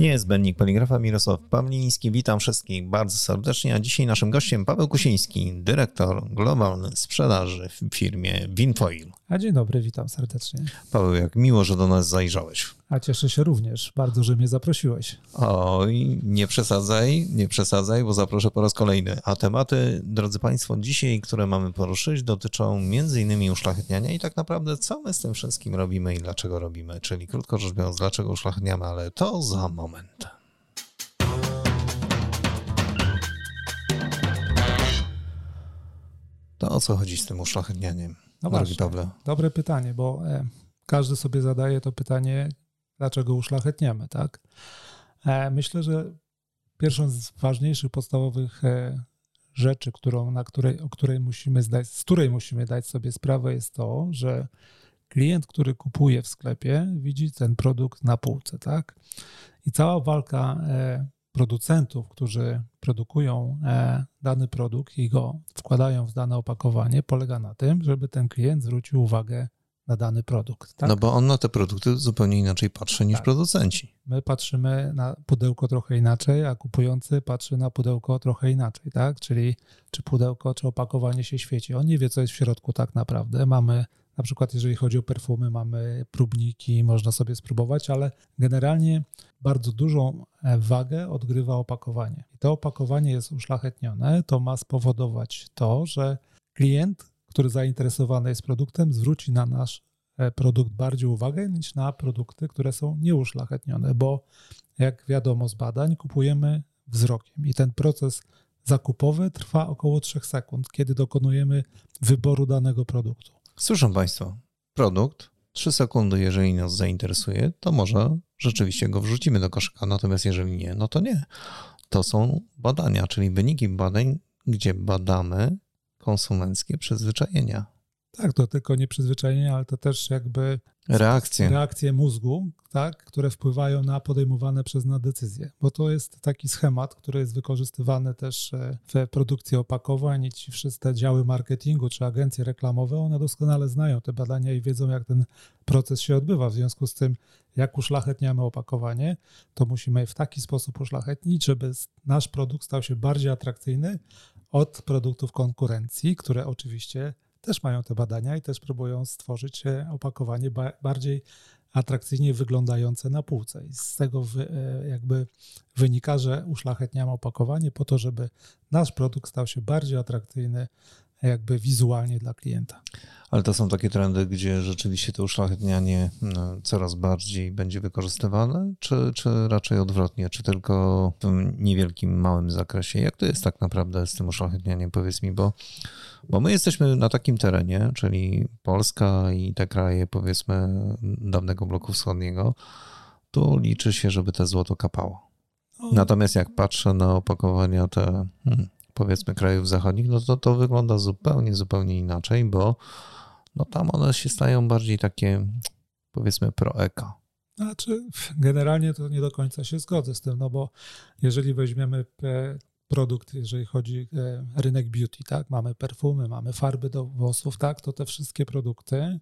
Niezbędnik Poligrafa Mirosław Pawliński. Witam wszystkich bardzo serdecznie, a dzisiaj naszym gościem Paweł Kusiński, dyrektor globalny sprzedaży w firmie Winfoil. A dzień dobry, witam serdecznie. Paweł, jak miło, że do nas zajrzałeś. A cieszę się również bardzo, że mnie zaprosiłeś. Oj, nie przesadzaj, nie przesadzaj, bo zaproszę po raz kolejny. A tematy, drodzy Państwo, dzisiaj, które mamy poruszyć, dotyczą innymi uszlachetniania i tak naprawdę co my z tym wszystkim robimy i dlaczego robimy. Czyli krótko rzecz biorąc, dlaczego uszlachetniamy, ale to za moment. To o co chodzi z tym uszlachetnianiem, No właśnie, dobre pytanie, bo e, każdy sobie zadaje to pytanie, dlaczego uszlachetniamy, tak? E, myślę, że pierwszą z ważniejszych, podstawowych e, rzeczy, którą, na której, o której musimy zdać, z której musimy dać sobie sprawę, jest to, że klient, który kupuje w sklepie, widzi ten produkt na półce, tak? I cała walka e, producentów, którzy produkują dany produkt i go wkładają w dane opakowanie, polega na tym, żeby ten klient zwrócił uwagę na dany produkt. Tak? No bo on na te produkty zupełnie inaczej patrzy niż Tak. producenci. My patrzymy na pudełko trochę inaczej, a kupujący patrzy na pudełko trochę inaczej, tak? Czyli czy pudełko, czy opakowanie się świeci. On nie wie, co jest w środku tak naprawdę. Mamy, na przykład jeżeli chodzi o perfumy, mamy próbniki, można sobie spróbować, ale generalnie bardzo dużą e, wagę odgrywa opakowanie. I to opakowanie jest uszlachetnione, to ma spowodować to, że klient, który zainteresowany jest produktem, zwróci na nasz e, produkt bardziej uwagę niż na produkty, które są nieuszlachetnione, bo jak wiadomo z badań, kupujemy wzrokiem i ten proces zakupowy trwa około 3 sekund, kiedy dokonujemy wyboru danego produktu. Słyszą Państwo, produkt, 3 sekundy, jeżeli nas zainteresuje, to może rzeczywiście go wrzucimy do koszyka, natomiast jeżeli nie, no to nie. To są badania, czyli wyniki badań, gdzie badamy konsumenckie przyzwyczajenia, Tak, to tylko nie przyzwyczajenie, ale to też jakby reakcje. reakcje mózgu, tak, które wpływają na podejmowane przez nas decyzje. Bo to jest taki schemat, który jest wykorzystywany też e, w produkcji opakowań i ci wszystkie działy marketingu czy agencje reklamowe, one doskonale znają te badania i wiedzą, jak ten proces się odbywa. W związku z tym, jak uszlachetniamy opakowanie, to musimy je w taki sposób uszlachetnić, żeby nasz produkt stał się bardziej atrakcyjny od produktów konkurencji, które oczywiście też mają te badania i też próbują stworzyć e, opakowanie ba- bardziej atrakcyjnie wyglądające na półce. I z tego e, jakby wynika, że uszlachetniamy opakowanie po to, żeby nasz produkt stał się bardziej atrakcyjny jakby wizualnie dla klienta. Ale to są takie trendy, gdzie rzeczywiście to uszlachetnianie no, coraz bardziej będzie wykorzystywane, czy, czy raczej odwrotnie, czy tylko w tym niewielkim, małym zakresie? Jak to jest tak naprawdę z tym uszlachetnianiem, powiedz mi, bo, bo my jesteśmy na takim terenie, czyli Polska i te kraje, powiedzmy, dawnego bloku wschodniego, tu liczy się, żeby te złoto kapało. No, Natomiast jak patrzę na opakowania te, hmm, powiedzmy, krajów zachodnich, no to to wygląda zupełnie, zupełnie inaczej, bo no tam one się stają bardziej takie, powiedzmy, pro-eko. Znaczy, generalnie to nie do końca się zgodzę z tym, no bo jeżeli weźmiemy e, produkt, jeżeli chodzi o rynek beauty, tak, mamy perfumy, mamy farby do włosów, tak, to te wszystkie produkty, e,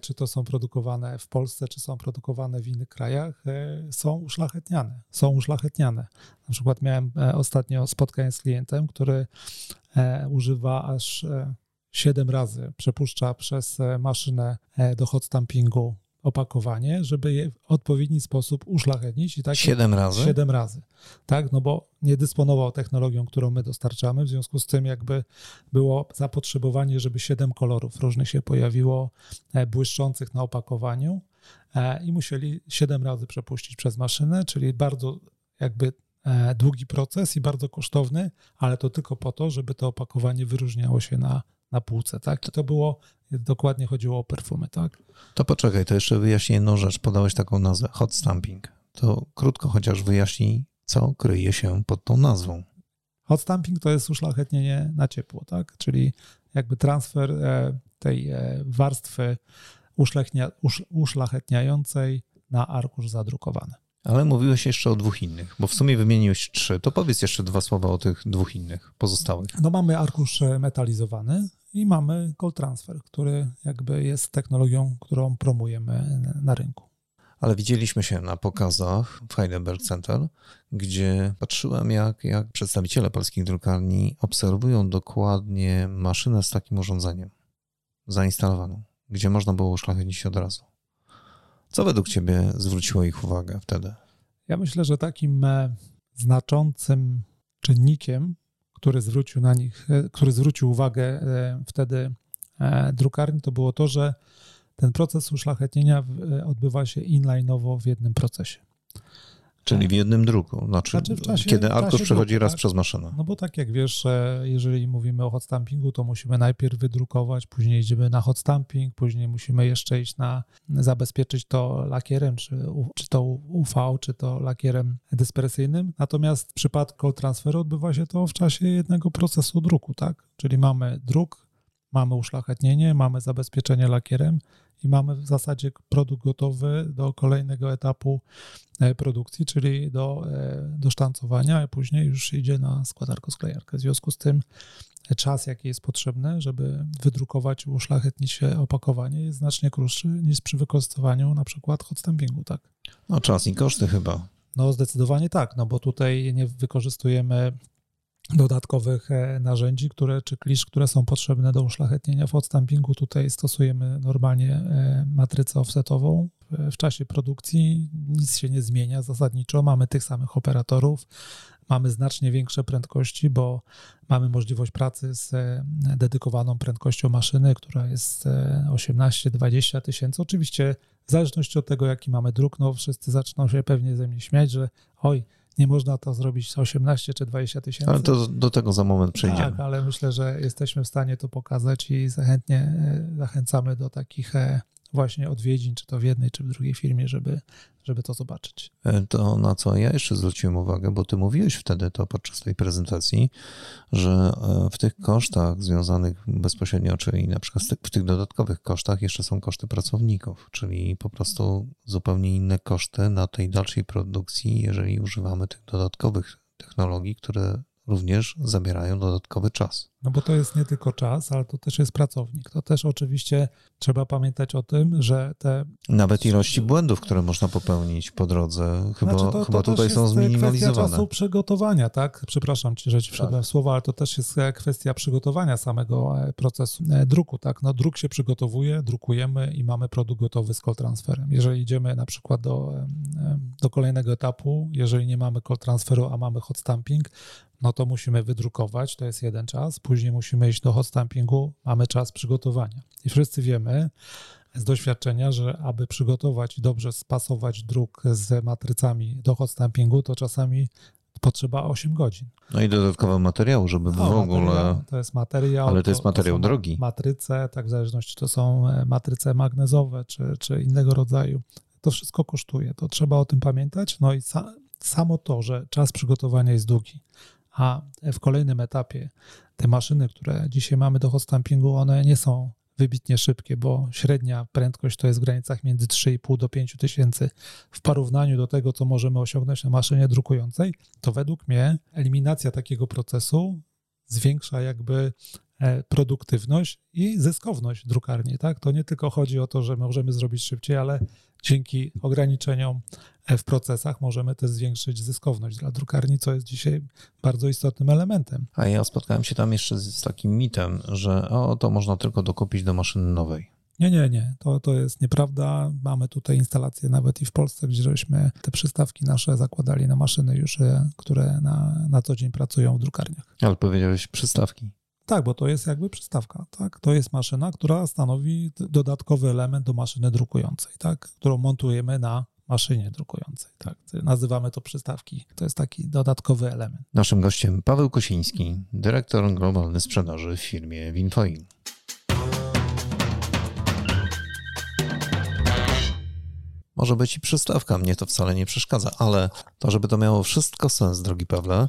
czy to są produkowane w Polsce, czy są produkowane w innych krajach, e, są uszlachetniane. Są uszlachetniane. Na przykład miałem e, ostatnio spotkanie z klientem, który e, używa aż e, 7 razy, przepuszcza przez e, maszynę e, do hot stampingu opakowanie, żeby je w odpowiedni sposób uszlachetnić i tak Siedem razy? Siedem razy. Tak, no bo nie dysponował technologią, którą my dostarczamy, w związku z tym jakby było zapotrzebowanie, żeby siedem kolorów różnych się pojawiło, e, błyszczących na opakowaniu e, i musieli siedem razy przepuścić przez maszynę, czyli bardzo jakby e, długi proces i bardzo kosztowny, ale to tylko po to, żeby to opakowanie wyróżniało się na, na półce, tak? I to było, dokładnie chodziło o perfumy, tak? To poczekaj, to jeszcze wyjaśnię jedną rzecz. Podałeś taką nazwę, hot stamping. To krótko chociaż wyjaśnij, co kryje się pod tą nazwą. Hot stamping to jest uszlachetnienie na ciepło, tak? Czyli jakby transfer e, tej e, warstwy uszlachetniającej na arkusz zadrukowany. Ale mówiłeś jeszcze o dwóch innych, bo w sumie wymieniłeś trzy. To powiedz jeszcze dwa słowa o tych dwóch innych pozostałych. No mamy arkusz metalizowany i mamy cold transfer, który jakby jest technologią, którą promujemy na rynku. ale widzieliśmy się na pokazach w Heidelberg Center, gdzie patrzyłem, jak, jak przedstawiciele polskich drukarni obserwują dokładnie maszynę z takim urządzeniem zainstalowaną, gdzie można było uszlachetnić od razu. Co według Ciebie zwróciło ich uwagę wtedy? Ja myślę, że takim e, znaczącym czynnikiem, który zwrócił na nich, e, który zwrócił uwagę e, wtedy drukarni, to było to, że ten proces uszlachetnienia odbywa się inline'owo w jednym procesie. Czyli w jednym druku, znaczy, znaczy w czasie, kiedy arkusz przechodzi druku, raz tak? przez maszynę. No bo tak jak wiesz, jeżeli mówimy o hot stampingu, to musimy najpierw wydrukować, później idziemy na hot stamping, później musimy jeszcze iść na, zabezpieczyć to lakierem, czy, czy to UV, czy to lakierem dyspersyjnym. Natomiast w przypadku transferu odbywa się to w czasie jednego procesu druku, tak? Czyli mamy druk, mamy uszlachetnienie, mamy zabezpieczenie lakierem i mamy w zasadzie produkt gotowy do kolejnego etapu e, produkcji, czyli do, e, do sztancowania, a później już idzie na składarko-sklejarkę. W związku z tym czas, jaki jest potrzebny, żeby wydrukować i uszlachetnić opakowanie jest znacznie krótszy niż przy wykorzystywaniu na przykład hot stampingu, tak? No czas i koszty chyba. No zdecydowanie tak, no bo tutaj nie wykorzystujemy dodatkowych e, narzędzi, które, czy klisz, które są potrzebne do uszlachetnienia w odstampingu. Tutaj stosujemy normalnie e, matrycę offsetową. W czasie produkcji nic się nie zmienia zasadniczo. Mamy tych samych operatorów, mamy znacznie większe prędkości, bo mamy możliwość pracy z e, dedykowaną prędkością maszyny, która jest 18-20 tysięcy. Oczywiście w zależności od tego, jaki mamy druk, no wszyscy zaczną się pewnie ze mnie śmiać, że oj, nie można to zrobić za 18 czy 20 tysięcy. Ale to do tego za moment przejdziemy. Tak, ale myślę, że jesteśmy w stanie to pokazać i zachętnie e, zachęcamy do takich e, właśnie odwiedzin, czy to w jednej, czy w drugiej firmie, żeby, żeby to zobaczyć. E, to na co ja jeszcze zwróciłem uwagę, bo ty mówiłeś wtedy to podczas tej prezentacji, że e, w tych kosztach związanych bezpośrednio, czyli na przykład w tych dodatkowych kosztach jeszcze są koszty pracowników, czyli po prostu zupełnie inne koszty na tej dalszej produkcji, jeżeli używamy tych dodatkowych technologii, które również zabierają dodatkowy czas. No bo to jest nie tylko czas, ale to też jest pracownik. To też oczywiście trzeba pamiętać o tym, że te. Nawet ilości błędów, które można popełnić po drodze, chyba, znaczy to, to chyba tutaj są zminimalizowane. Kwestia czasu przygotowania, tak? Przepraszam ci, że ci wszedłem tak. w słowo, ale to też jest e, kwestia przygotowania samego e, procesu e, druku, tak? No druk się przygotowuje, drukujemy i mamy produkt gotowy z call transferem. Jeżeli idziemy na przykład do, do kolejnego etapu, jeżeli nie mamy call transferu, a mamy hot stamping, no to musimy wydrukować, to jest jeden czas, później musimy iść do hot stampingu, mamy czas przygotowania. I wszyscy wiemy z doświadczenia, że aby przygotować i dobrze spasować druk z matrycami do hot stampingu, to czasami potrzeba 8 godzin. No i dodatkowe materiału, żeby no, w ogóle. Materiał, to jest materiał. Ale to jest materiał to drogi. Matryce, tak w zależności, czy to są e, matryce magnezowe, czy, czy innego rodzaju. To wszystko kosztuje. To trzeba o tym pamiętać. No i sa, samo to, że czas przygotowania jest długi, a w kolejnym etapie te maszyny, które dzisiaj mamy do hot stampingu, one nie są wybitnie szybkie, bo średnia prędkość to jest w granicach między 3,5 do 5 tysięcy. W porównaniu do tego, co możemy osiągnąć na maszynie drukującej, to według mnie eliminacja takiego procesu zwiększa jakby produktywność i zyskowność drukarni. Tak? To nie tylko chodzi o to, że możemy zrobić szybciej, ale dzięki ograniczeniom w procesach możemy też zwiększyć zyskowność dla drukarni, co jest dzisiaj bardzo istotnym elementem. A ja spotkałem się tam jeszcze z, takim mitem, że o, to można tylko dokupić do maszyny nowej. Nie, nie, nie. To, to jest nieprawda. Mamy tutaj instalacje nawet i w Polsce, gdzie żeśmy te przystawki nasze zakładali na maszyny już, e, które na, na co dzień pracują w drukarniach. Ale powiedziałeś przystawki. Tak, bo to jest jakby przystawka, tak? To jest maszyna, która stanowi dodatkowy element do maszyny drukującej, tak? Którą montujemy na maszynie drukującej. Tak, nazywamy to przystawki. To jest taki dodatkowy element. Naszym gościem Paweł Kosiński, dyrektor globalny sprzedaży w firmie Winfoil. Może być i przystawka, mnie to wcale nie przeszkadza, ale to, żeby to miało wszystko sens, drogi Pawle,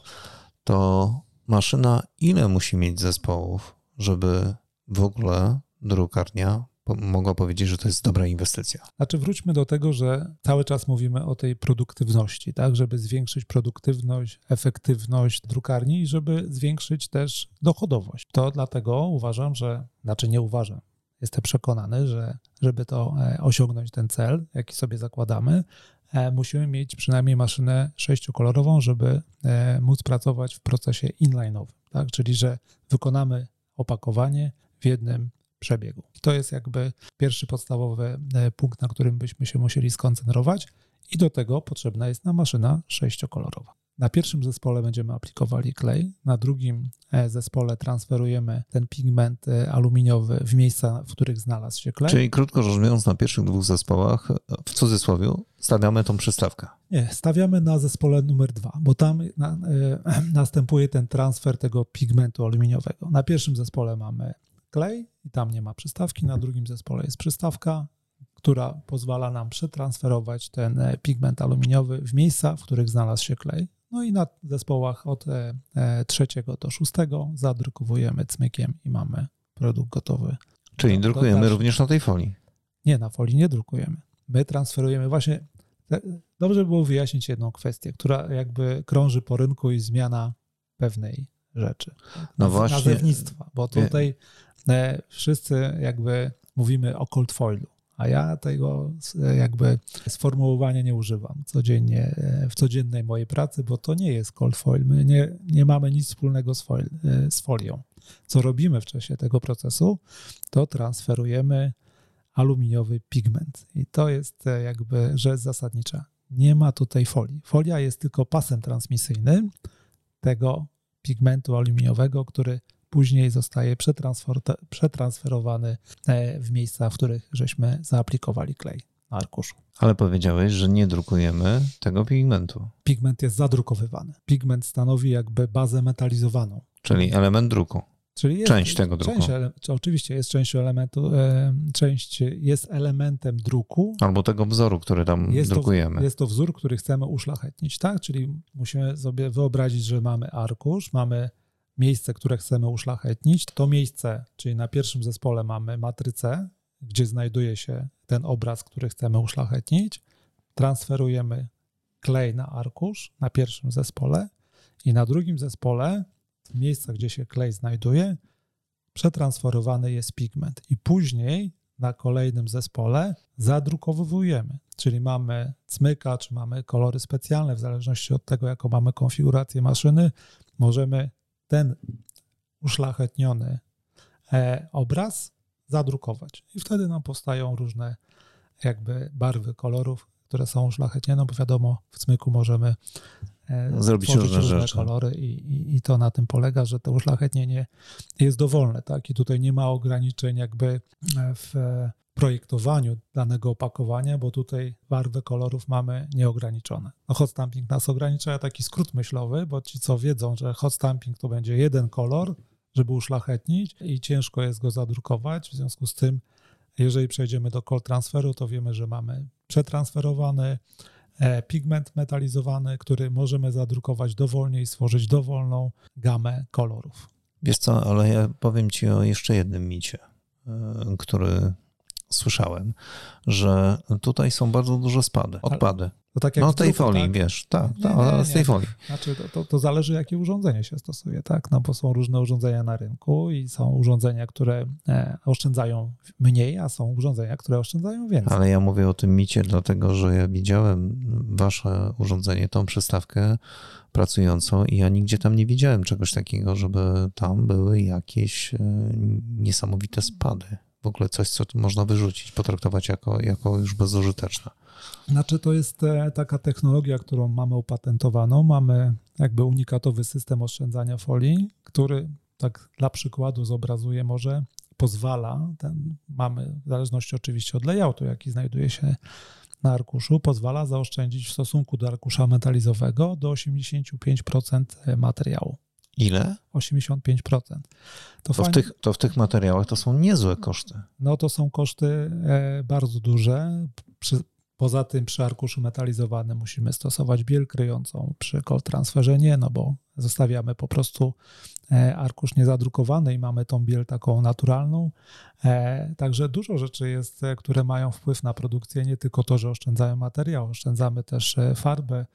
to maszyna ile musi mieć zespołów, żeby w ogóle drukarnia mogła powiedzieć, że to jest dobra inwestycja. Znaczy wróćmy do tego, że cały czas mówimy o tej produktywności, tak, żeby zwiększyć produktywność, efektywność drukarni i żeby zwiększyć też dochodowość. To dlatego uważam, że, znaczy nie uważam, jestem przekonany, że żeby to e, osiągnąć ten cel, jaki sobie zakładamy, musimy mieć przynajmniej maszynę sześciokolorową, żeby e, móc pracować w procesie inline'owym, tak? czyli że wykonamy opakowanie w jednym przebiegu. To jest jakby pierwszy podstawowy punkt, na którym byśmy się musieli skoncentrować i do tego potrzebna jest nam maszyna sześciokolorowa. Na pierwszym zespole będziemy aplikowali klej, na drugim e, zespole transferujemy ten pigment e, aluminiowy w miejsca, w których znalazł się klej. Czyli krótko rzecz biorąc, na pierwszych dwóch zespołach, w cudzysłowie, stawiamy tą przystawkę. Nie, stawiamy na zespole numer dwa, bo tam na, e, następuje ten transfer tego pigmentu aluminiowego. Na pierwszym zespole mamy klej i tam nie ma przystawki, na drugim zespole jest przystawka, która pozwala nam przetransferować ten pigment aluminiowy w miejsca, w których znalazł się klej. No i na zespołach od e, e, trzeciego do szóstego zadrukowujemy cmykiem i mamy produkt gotowy. Czyli do, drukujemy do również na tej folii? Nie, na folii nie drukujemy. My transferujemy właśnie. Dobrze by było wyjaśnić jedną kwestię, która jakby krąży po rynku i zmiana pewnej rzeczy. No właśnie. Nazewnictwa, bo tutaj e, wszyscy jakby mówimy o cold foilu a ja tego jakby sformułowania nie używam codziennie, w codziennej mojej pracy, bo to nie jest cold foil. My nie, nie mamy nic wspólnego z, foil, z folią. Co robimy w czasie tego procesu, to transferujemy aluminiowy pigment. I to jest jakby rzecz zasadnicza. Nie ma tutaj folii. Folia jest tylko pasem transmisyjnym tego pigmentu aluminiowego, który później zostaje przetransferowany e, w miejsca, w których żeśmy zaaplikowali klej na arkuszu. Ale powiedziałeś, że nie drukujemy tego pigmentu. Pigment jest zadrukowywany. Pigment stanowi jakby bazę metalizowaną. Czyli element druku. Czyli jest, część tego druku. Część oczywiście jest częścią elementu, e, część jest elementem druku. Albo tego wzoru, który tam jest drukujemy. To, jest to wzór, który chcemy uszlachetnić, tak? Czyli musimy sobie wyobrazić, że mamy arkusz, mamy miejsce, które chcemy uszlachetnić. To miejsce, czyli na pierwszym zespole mamy matrycę, gdzie znajduje się ten obraz, który chcemy uszlachetnić. Transferujemy klej na arkusz na pierwszym zespole i na drugim zespole, w miejsca, gdzie się klej znajduje, przetransferowany jest pigment. I później na kolejnym zespole zadrukowujemy, czyli mamy cmyka, czy mamy kolory specjalne, w zależności od tego, jaką mamy konfigurację maszyny, możemy ten uszlachetniony e, obraz zadrukować. I wtedy nam powstają różne jakby barwy kolorów, które są uszlachetnione, no bo wiadomo, w cmyku możemy zrobić różne, różne rzeczy. kolory i, i, i, to na tym polega, że to uszlachetnienie jest dowolne, tak? I tutaj nie ma ograniczeń jakby w projektowaniu danego opakowania, bo tutaj barwę kolorów mamy nieograniczone. No hot stamping nas ogranicza, taki skrót myślowy, bo ci co wiedzą, że hot stamping to będzie jeden kolor, żeby uszlachetnić i ciężko jest go zadrukować, w związku z tym jeżeli przejdziemy do call transferu, to wiemy, że mamy przetransferowany e, pigment metalizowany, który możemy zadrukować dowolnie i stworzyć dowolną gamę kolorów. Wiesz co, ale ja powiem Ci o jeszcze jednym micie, e, który słyszałem, że tutaj są bardzo duże spady, odpady. To tak jak no, tej folii, tak? wiesz, tak, nie, ta, nie, z tej folii. Znaczy, to, to, to, zależy, jakie urządzenie się stosuje, tak? No bo są różne urządzenia na rynku i są urządzenia, które e, oszczędzają mniej, a są urządzenia, które oszczędzają więcej. Ale ja mówię o tym micie, dlatego że ja widziałem wasze urządzenie, tą przystawkę pracującą i ja nigdzie tam nie widziałem czegoś takiego, żeby tam były jakieś e, niesamowite spady w ogóle coś, co można wyrzucić, potraktować jako, jako już bezużyteczne. Znaczy, to jest e, taka technologia, którą mamy opatentowaną. Mamy jakby unikatowy system oszczędzania folii, który, tak dla przykładu, zobrazuje może, pozwala, ten mamy, w zależności oczywiście od layoutu, jaki znajduje się na arkuszu, pozwala zaoszczędzić w stosunku do arkusza metalizowego do 85% materiału. Ile? 85%. To, to, w tych, to w tych materiałach to są niezłe koszty. No to są koszty e, bardzo duże. Przy, poza tym przy arkuszu metalizowanym musimy stosować biel kryjącą, przy transferze nie, no bo zostawiamy po prostu e, arkusz niezadrukowany i mamy tą biel taką naturalną. E, także dużo rzeczy jest, które mają wpływ na produkcję, nie tylko to, że oszczędzają materiał, oszczędzamy też farbę.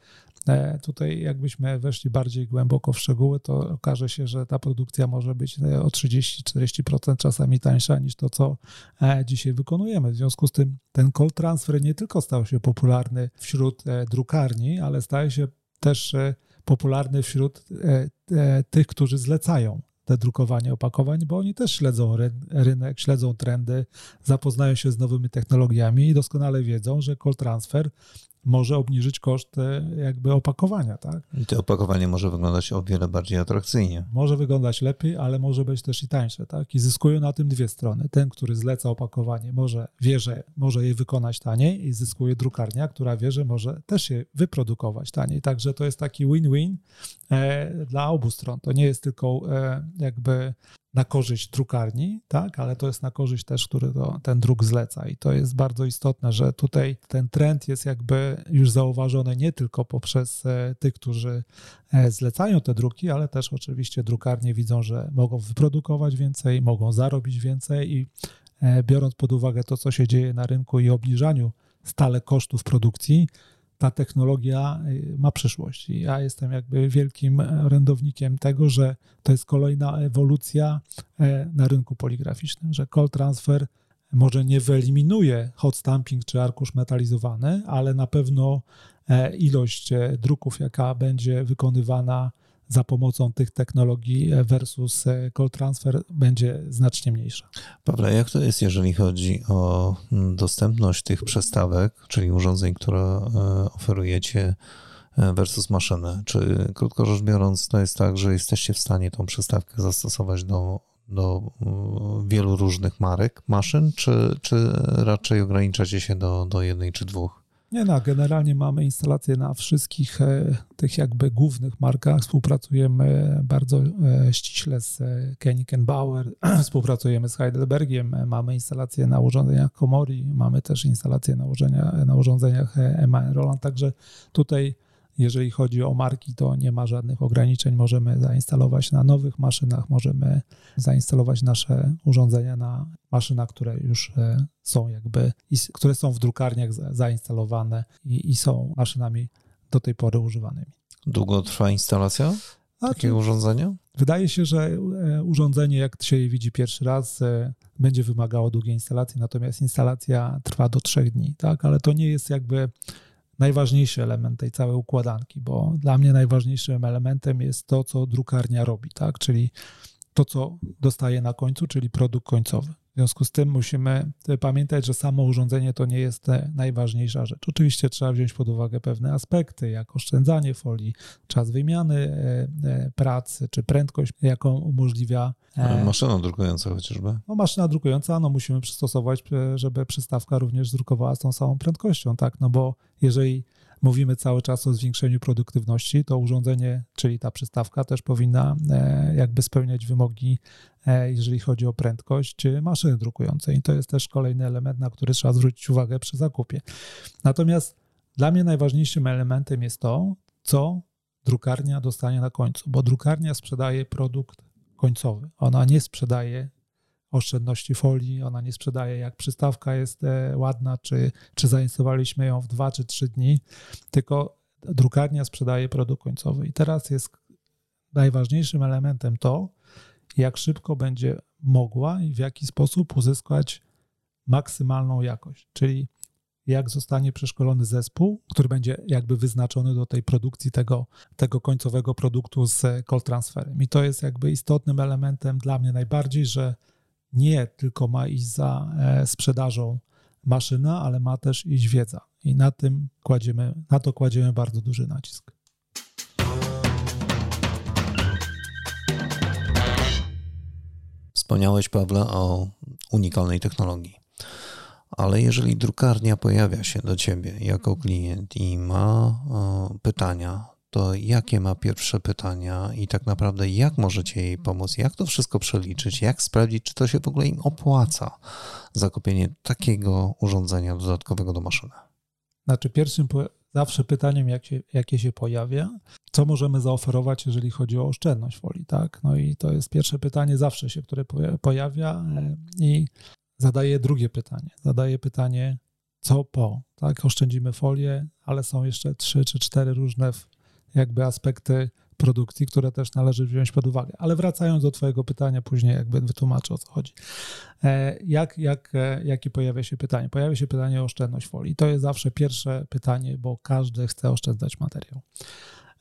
Tutaj jakbyśmy weszli bardziej głęboko w szczegóły, to okaże się, że ta produkcja może być o 30-40% czasami tańsza niż to, co dzisiaj wykonujemy. W związku z tym ten call transfer nie tylko stał się popularny wśród drukarni, ale staje się też e, popularny wśród e, e, tych, którzy zlecają te drukowanie opakowań, bo oni też śledzą rynek, śledzą trendy, zapoznają się z nowymi technologiami i doskonale wiedzą, że call transfer może obniżyć koszt e, jakby opakowania, tak? I to opakowanie może wyglądać o wiele bardziej atrakcyjnie. Może wyglądać lepiej, ale może być też i tańsze, tak? I zyskują na tym dwie strony. Ten, który zleca opakowanie, może wie, że może je wykonać taniej i zyskuje drukarnia, która wie, że może też je wyprodukować taniej. Także to jest taki win-win e, dla obu stron. To nie jest tylko e, jakby na korzyść drukarni, tak, ale to jest na korzyść też, który to, ten druk zleca. I to jest bardzo istotne, że tutaj ten trend jest jakby już zauważony nie tylko poprzez e, tych, którzy e, zlecają te druki, ale też oczywiście drukarnie widzą, że mogą wyprodukować więcej, mogą zarobić więcej i e, biorąc pod uwagę to, co się dzieje na rynku i obniżaniu stale kosztów produkcji, ta technologia y, ma przyszłość. I ja jestem jakby wielkim orędownikiem tego, że to jest kolejna ewolucja e, na rynku poligraficznym, że call transfer może nie wyeliminuje hot stamping czy arkusz metalizowany, ale na pewno e, ilość e, druków, jaka będzie wykonywana za pomocą tych technologii versus e, call transfer będzie znacznie mniejsza. Pawle, jak to jest, jeżeli chodzi o mm, dostępność tych przestawek, czyli urządzeń, które e, oferujecie e, versus maszynę? Czy krótko rzecz biorąc, to jest tak, że jesteście w stanie tą przestawkę zastosować do, do wielu różnych marek maszyn, czy, czy raczej ograniczacie się do, do jednej czy dwóch? Nie no, generalnie mamy instalacje na wszystkich e, tych jakby głównych markach. Współpracujemy bardzo e, ściśle z e, Koenig Bauer, współpracujemy z Heidelbergiem, mamy instalacje na urządzeniach Komori, mamy też instalacje na, na urządzeniach EMA Roland, także tutaj jeżeli chodzi o marki, to nie ma żadnych ograniczeń. Możemy zainstalować na nowych maszynach, możemy zainstalować nasze urządzenia na maszynach, które już e, są jakby, które są w drukarniach zainstalowane i, i są maszynami do tej pory używanymi. Długo trwa instalacja takiego urządzenia? Wydaje się, że e, urządzenie, jak się je widzi pierwszy raz, e, będzie wymagało długiej instalacji, natomiast instalacja trwa do trzech dni, tak? Ale to nie jest jakby najważniejszy element tej całej układanki, bo dla mnie najważniejszym elementem jest to, co drukarnia robi, tak? czyli to, co dostaje na końcu, czyli produkt końcowy. W związku z tym musimy pamiętać, że samo urządzenie to nie jest najważniejsza rzecz. Oczywiście trzeba wziąć pod uwagę pewne aspekty, jak oszczędzanie folii, czas wymiany e, e, pracy, czy prędkość, jaką umożliwia. E, maszyna drukująca chociażby. No, maszyna drukująca, no musimy przystosować, żeby przystawka również drukowała z tą samą prędkością, tak? No bo jeżeli mówimy cały czas o zwiększeniu produktywności, to urządzenie, czyli ta przystawka też powinna e, jakby spełniać wymogi, e, jeżeli chodzi o prędkość maszyny drukującej. I to jest też kolejny element, na który trzeba zwrócić uwagę przy zakupie. Natomiast dla mnie najważniejszym elementem jest to, co drukarnia dostanie na końcu, bo drukarnia sprzedaje produkt końcowy. Ona nie sprzedaje oszczędności folii, ona nie sprzedaje, jak przystawka jest e, ładna, czy, czy zainstalowaliśmy ją w dwa czy trzy dni, tylko drukarnia sprzedaje produkt końcowy. I teraz jest najważniejszym elementem to, jak szybko będzie mogła i w jaki sposób uzyskać maksymalną jakość, czyli jak zostanie przeszkolony zespół, który będzie jakby wyznaczony do tej produkcji tego, tego końcowego produktu z call transferem. I to jest jakby istotnym elementem dla mnie najbardziej, że nie tylko ma iść za e, sprzedażą maszyna, ale ma też iść wiedza. I na tym kładziemy, na to kładziemy bardzo duży nacisk. Wspomniałeś, Pawle, o unikalnej technologii. Ale jeżeli drukarnia pojawia się do ciebie jako klient i ma pytania to jakie ma pierwsze pytania i tak naprawdę jak możecie jej pomóc, jak to wszystko przeliczyć, jak sprawdzić, czy to się w ogóle im opłaca zakupienie takiego urządzenia dodatkowego do maszyny. Znaczy, pierwszym zawsze pytaniem, jak się, jakie się pojawia, co możemy zaoferować, jeżeli chodzi o oszczędność folii, tak? No i to jest pierwsze pytanie zawsze się, które pojawia e, i zadaję drugie pytanie. Zadaję pytanie, co po, tak? Oszczędzimy folię, ale są jeszcze trzy czy cztery różne jakby aspekty produkcji, które też należy wziąć pod uwagę. Ale wracając do Twojego pytania, później jakby wytłumaczę o co chodzi. E, jak, jak, e, jakie pojawia się pytanie? Pojawia się pytanie o oszczędność folii. To jest zawsze pierwsze pytanie, bo każdy chce oszczędzać materiał.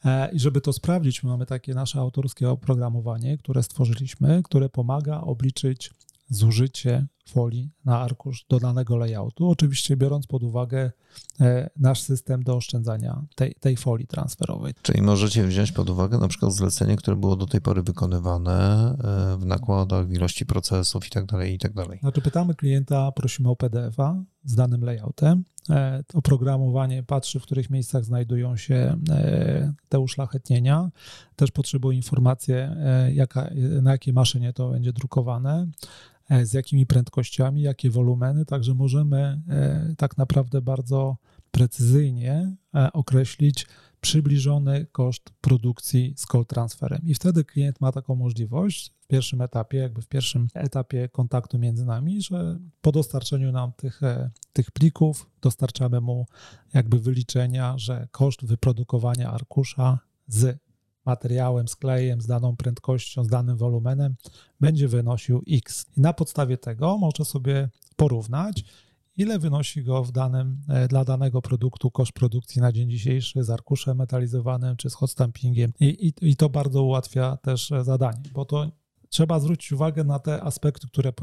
E, I żeby to sprawdzić, mamy takie nasze autorskie oprogramowanie, które stworzyliśmy, które pomaga obliczyć zużycie folii na arkusz do danego layoutu, oczywiście biorąc pod uwagę e, nasz system do oszczędzania tej, tej folii transferowej. Czyli możecie wziąć pod uwagę na przykład zlecenie, które było do tej pory wykonywane e, w nakładach, w ilości procesów itd. Tak itd. Tak znaczy pytamy klienta, prosimy o PDF-a z danym layoutem. E, oprogramowanie patrzy, w których miejscach znajdują się te uszlachetnienia. Też potrzebuje informacji, jaka, na jakiej maszynie to będzie drukowane. E, z jakimi prędkościami, jakie wolumeny, także możemy e, tak naprawdę bardzo precyzyjnie e, określić przybliżony koszt produkcji z call transferem. I wtedy klient ma taką możliwość w pierwszym etapie, jakby w pierwszym etapie kontaktu między nami, że po dostarczeniu nam tych, tych plików dostarczamy mu jakby wyliczenia, że koszt wyprodukowania arkusza z materiałem, z klejem, z daną prędkością, z danym wolumenem będzie wynosił X. I na podstawie tego może sobie porównać, ile wynosi go w danym, e, dla danego produktu koszt produkcji na dzień dzisiejszy z arkuszem metalizowanym czy z hot stampingiem. I, i, i to bardzo ułatwia też e, zadanie, bo to trzeba zwrócić uwagę na te aspekty, które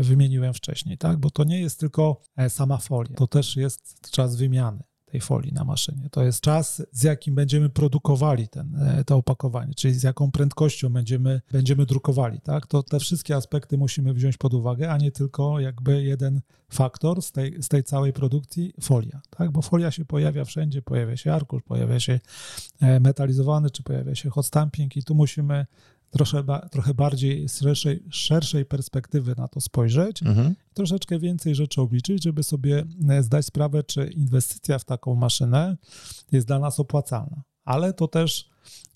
wymieniłem wcześniej, tak? bo to nie jest tylko e, sama folia, to też jest czas wymiany tej folii na maszynie. To jest czas, z jakim będziemy produkowali ten, e, to opakowanie, czyli z jaką prędkością będziemy, będziemy drukowali. Tak? To te wszystkie aspekty musimy wziąć pod uwagę, a nie tylko jakby jeden faktor z tej, z tej całej produkcji folia. Tak? Bo folia się pojawia wszędzie, pojawia się arkusz, pojawia się e, metalizowany, czy pojawia się hot stamping i tu musimy trochę, trochę bardziej z szerszej, szerszej perspektywy na to spojrzeć, mhm. troszeczkę więcej rzeczy obliczyć, żeby sobie e, zdać sprawę, czy inwestycja w taką maszynę jest dla nas opłacalna. Ale to też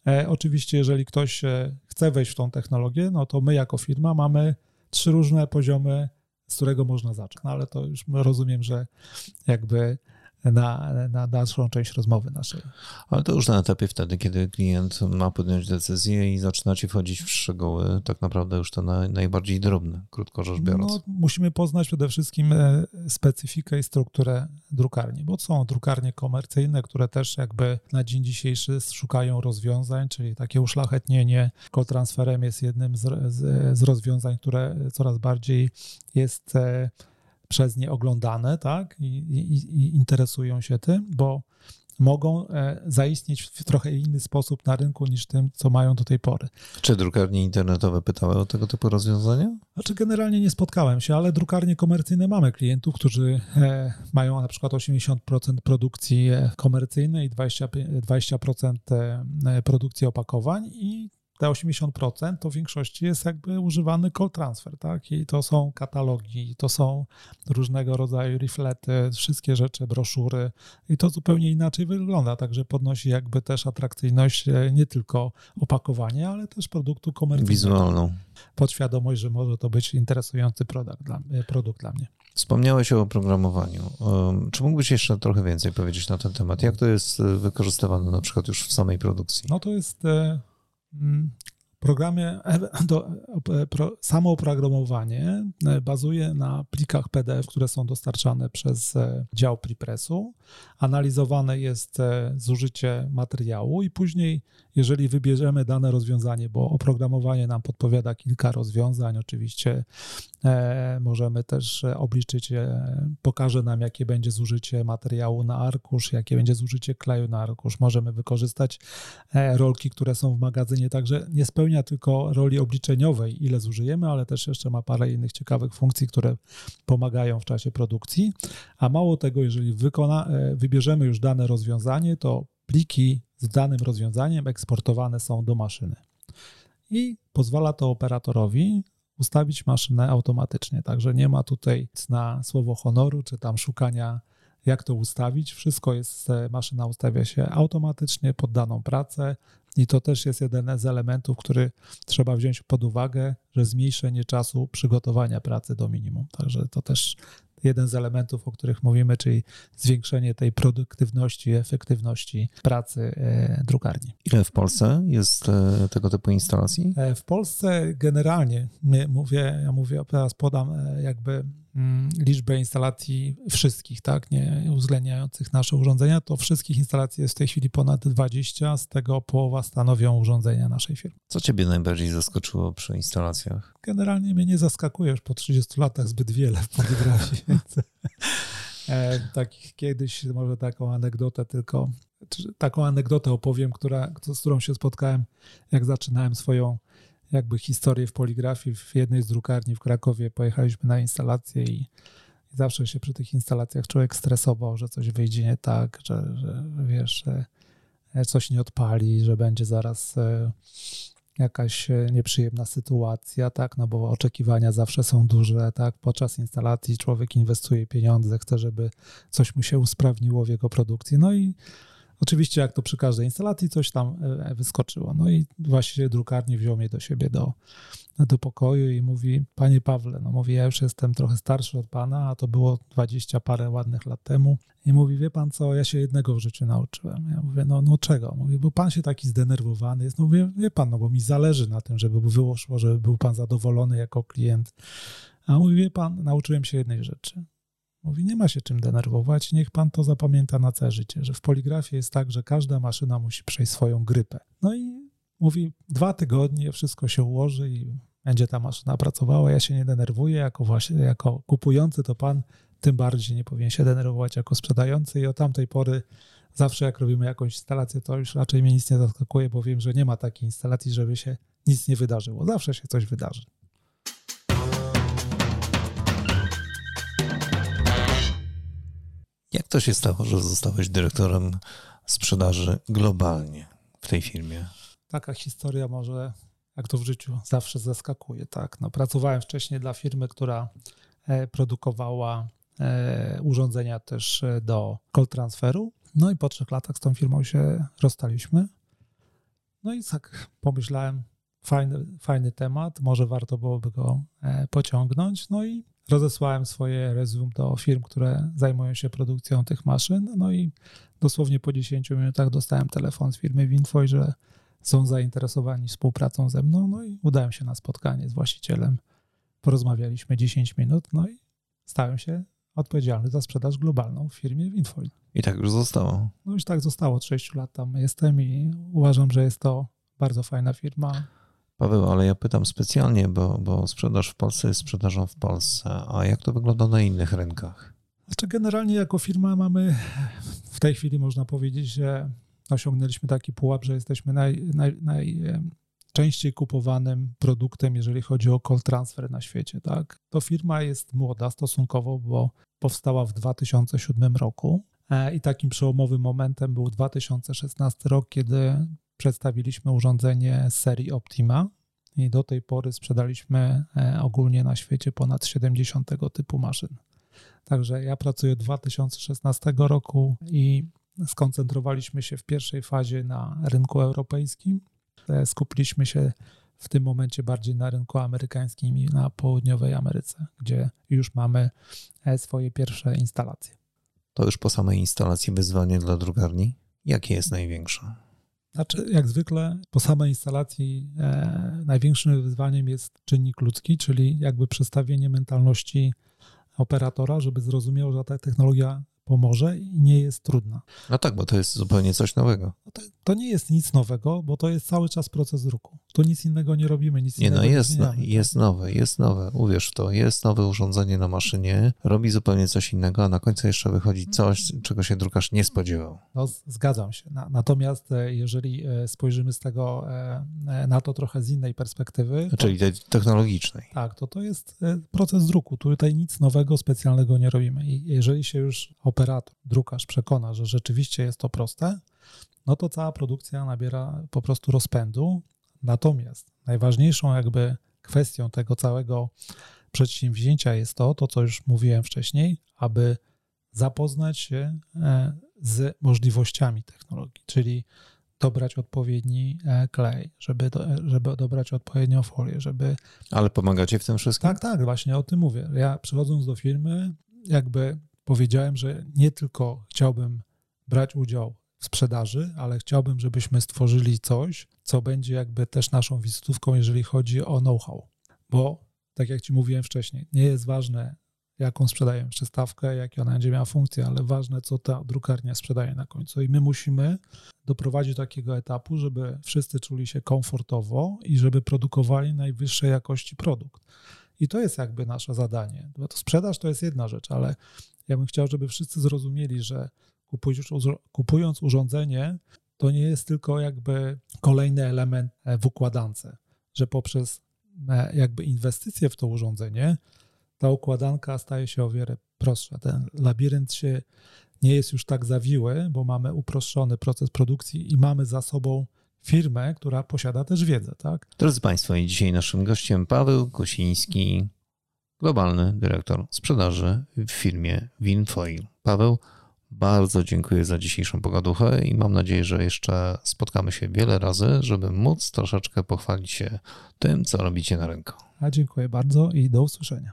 e, oczywiście, jeżeli ktoś e, chce wejść w tą technologię, no to my jako firma mamy trzy różne poziomy, z którego można zacząć. No ale to już rozumiem, że jakby na, na dalszą część rozmowy naszej. Ale to już na etapie wtedy, kiedy klient ma podjąć decyzję i zaczynacie wchodzić w szczegóły, tak naprawdę już to na, najbardziej drobne, krótko rzecz biorąc. No, musimy poznać przede wszystkim e, specyfikę i strukturę drukarni, bo są drukarnie komercyjne, które też jakby na dzień dzisiejszy szukają rozwiązań, czyli takie uszlachetnienie kotransferem jest jednym z, z, z rozwiązań, które coraz bardziej jest e, przez nie oglądane, tak, I, i, i, interesują się tym, bo mogą e, zaistnieć w trochę inny sposób na rynku niż tym, co mają do tej pory. Czy drukarnie internetowe pytały o tego typu rozwiązania? Znaczy generalnie nie spotkałem się, ale drukarnie komercyjne mamy klientów, którzy e, mają na przykład 80% produkcji e, komercyjnej i 20%, 20 produkcji opakowań i te 80% to w większości jest jakby używany call transfer, tak? I to są katalogi, to są różnego rodzaju reflety, wszystkie rzeczy, broszury i to zupełnie inaczej wygląda, także podnosi jakby też atrakcyjność e, nie tylko opakowania, ale też produktu komercyjnego. Wizualną. Podświadomość, że może to być interesujący produkt dla, e, produkt dla mnie. Wspomniałeś o oprogramowaniu. Czy mógłbyś jeszcze trochę więcej powiedzieć na ten temat? Jak to jest e, wykorzystywane na przykład już w samej produkcji? No to jest 嗯。Programie do, pro, samo oprogramowanie e, bazuje na plikach PDF, które są dostarczane przez e, dział prepressu. Analizowane jest e, zużycie materiału i później, jeżeli wybierzemy dane rozwiązanie, bo oprogramowanie nam podpowiada kilka rozwiązań, oczywiście możemy też obliczyć, pokaże nam, jakie będzie zużycie materiału na arkusz, jakie będzie zużycie kleju na arkusz. Możemy wykorzystać rolki, które są w magazynie, także nie spełnia tylko roli obliczeniowej, ile zużyjemy, ale też jeszcze ma parę innych ciekawych funkcji, które pomagają w czasie produkcji. A mało tego, jeżeli wykona, e, wybierzemy już dane rozwiązanie, to pliki z danym rozwiązaniem eksportowane są do maszyny. I pozwala to operatorowi ustawić maszynę automatycznie. Także nie ma tutaj na słowo honoru, czy tam szukania jak to ustawić. Wszystko jest, maszyna ustawia się automatycznie pod daną pracę i to też jest jeden z elementów, który trzeba wziąć pod uwagę, że zmniejszenie czasu przygotowania pracy do minimum. Także to też jeden z elementów, o których mówimy, czyli zwiększenie tej produktywności, efektywności pracy e, drukarni. Ile w Polsce jest e, tego typu instalacji? E, w Polsce generalnie, mówię, ja mówię, teraz podam jakby liczbę instalacji wszystkich, tak, nie uwzględniających nasze urządzenia, to wszystkich instalacji jest w tej chwili ponad 20, z tego połowa stanowią urządzenia naszej firmy. Co ciebie najbardziej zaskoczyło przy instalacjach? Generalnie mnie nie zaskakuje już po 30 latach zbyt wiele w poligrafii, więc e, takich kiedyś, może taką anegdotę tylko, taką anegdotę opowiem, która, z którą się spotkałem, jak zaczynałem swoją jakby historię w poligrafii w jednej z drukarni w Krakowie. Pojechaliśmy na instalację i, zawsze się przy tych instalacjach człowiek stresował, że coś wyjdzie nie tak, że, że wiesz, coś nie odpali, że będzie zaraz e, jakaś e, nieprzyjemna sytuacja, tak, no bo oczekiwania zawsze są duże, tak, podczas instalacji człowiek inwestuje pieniądze, chce, żeby coś mu się usprawniło w jego produkcji, no i Oczywiście, jak to przy każdej instalacji, coś tam e, wyskoczyło. No i właściwie drukarni wziął mnie do siebie do, do pokoju i mówi: Panie Pawle, no mówi, ja już jestem trochę starszy od pana, a to było dwadzieścia parę ładnych lat temu. I mówi: Wie pan co, ja się jednego w życiu nauczyłem. Ja mówię: No, no czego? Mówi: Bo pan się taki zdenerwowany jest. No mówię: Wie pan, no bo mi zależy na tym, żeby wyszło, żeby był pan zadowolony jako klient. A mówi: Wie pan, nauczyłem się jednej rzeczy Mówi, nie ma się czym denerwować, niech pan to zapamięta na całe życie, że w poligrafii jest tak, że każda maszyna musi przejść swoją grypę. No i mówi, dwa tygodnie wszystko się ułoży i będzie ta maszyna pracowała, ja się nie denerwuję, jako właśnie, jako kupujący to pan tym bardziej nie powinien się denerwować jako sprzedający i od tamtej pory zawsze jak robimy jakąś instalację, to już raczej mnie nic nie zaskakuje, bo wiem, że nie ma takiej instalacji, żeby się nic nie wydarzyło. Zawsze się coś wydarzy. To się stało, że zostałeś dyrektorem sprzedaży globalnie w tej firmie? Taka historia może, jak to w życiu, zawsze zaskakuje. Tak? No, pracowałem wcześniej dla firmy, która e, produkowała e, urządzenia też e, do call transferu. No i po trzech latach z tą firmą się rozstaliśmy. No i tak pomyślałem, fajny, fajny temat, może warto byłoby go pociągnąć. No i rozesłałem swoje resume do firm, które zajmują się produkcją tych maszyn. No i dosłownie po 10 minutach dostałem telefon z firmy Winfoj, że są zainteresowani współpracą ze mną. No i udałem się na spotkanie z właścicielem. Porozmawialiśmy 10 minut, no i stałem się odpowiedzialny za sprzedaż globalną w firmie Winfoil. I tak już zostało. No już tak zostało. Od 6 lat tam jestem i uważam, że jest to bardzo fajna firma. Paweł, ale ja pytam specjalnie, bo, bo sprzedaż w Polsce jest sprzedażą w Polsce. A jak to wygląda na innych rynkach? Znaczy, generalnie jako firma mamy w tej chwili można powiedzieć, że osiągnęliśmy taki pułap, że jesteśmy naj, naj, najczęściej kupowanym produktem, jeżeli chodzi o call transfer na świecie. Tak? To firma jest młoda stosunkowo, bo powstała w 2007 roku. E, I takim przełomowym momentem był 2016 rok, kiedy przedstawiliśmy urządzenie serii Optima i do tej pory sprzedaliśmy e, ogólnie na świecie ponad 70 tego typu maszyn. Także ja pracuję od 2016 roku i skoncentrowaliśmy się w pierwszej fazie na rynku europejskim. E, skupiliśmy się w tym momencie bardziej na rynku amerykańskim i na południowej Ameryce, gdzie już mamy e, swoje pierwsze instalacje. To już po samej instalacji wyzwanie dla drukarni? Jakie jest największe? Znaczy, jak zwykle po samej instalacji e, największym wyzwaniem jest czynnik ludzki, czyli jakby przestawienie mentalności operatora, żeby zrozumiał, że ta technologia pomoże i nie jest trudna. No tak, bo to jest zupełnie coś nowego. No to, to, nie jest nic nowego, bo to jest cały czas proces druku. Tu nic innego nie robimy, nic nie, no innego no jest, nie zmieniamy. jest nowe, jest nowe, uwierz w to, jest nowe urządzenie na maszynie, robi zupełnie coś innego, a na końcu jeszcze wychodzi coś, czego się drukarz nie spodziewał. No zgadzam się. natomiast e, jeżeli e, spojrzymy z tego e, na to trochę z innej perspektywy. Czyli tej technologicznej. Tak, to to jest proces druku. Tutaj nic nowego, specjalnego nie robimy. I jeżeli się już operator, drukarz przekona, że rzeczywiście jest to proste, no to cała produkcja nabiera po prostu rozpędu. Natomiast najważniejszą jakby kwestią tego całego przedsięwzięcia jest to, to co już mówiłem wcześniej, aby zapoznać się e, z możliwościami technologii, czyli dobrać odpowiedni e, klej, żeby, do, żeby dobrać odpowiednią folię, żeby... Ale pomagacie w tym wszystkim? Tak, tak, właśnie o tym mówię. Ja przychodząc do firmy, jakby powiedziałem, że nie tylko chciałbym brać udział sprzedaży, ale chciałbym, żebyśmy stworzyli coś, co będzie jakby też naszą wizytówką, jeżeli chodzi o know-how. Bo tak jak Ci mówiłem wcześniej, nie jest ważne, jaką sprzedaję przystawkę, jakie ona będzie miała funkcję, ale ważne, co ta drukarnia sprzedaje na końcu. I my musimy doprowadzić do takiego etapu, żeby wszyscy czuli się komfortowo i żeby produkowali najwyższej jakości produkt. I to jest jakby nasze zadanie. Bo to sprzedaż to jest jedna rzecz, ale ja bym chciał, żeby wszyscy zrozumieli, że kupując urządzenie, to nie jest tylko jakby kolejny element w układance, że poprzez e, jakby inwestycje w to urządzenie, ta układanka staje się o wiele prostsza. Ten labirynt się nie jest już tak zawiły, bo mamy uproszczony proces produkcji i mamy za sobą firmę, która posiada też wiedzę, tak? Drodzy Państwo, i dzisiaj naszym gościem Paweł Kosiński, globalny dyrektor sprzedaży w firmie Winfoil. Paweł, bardzo dziękuję za dzisiejszą pogaduchę i mam nadzieję, że jeszcze spotkamy się wiele razy, żeby móc troszeczkę pochwalić się tym, co robicie na rynku. A dziękuję bardzo i do usłyszenia.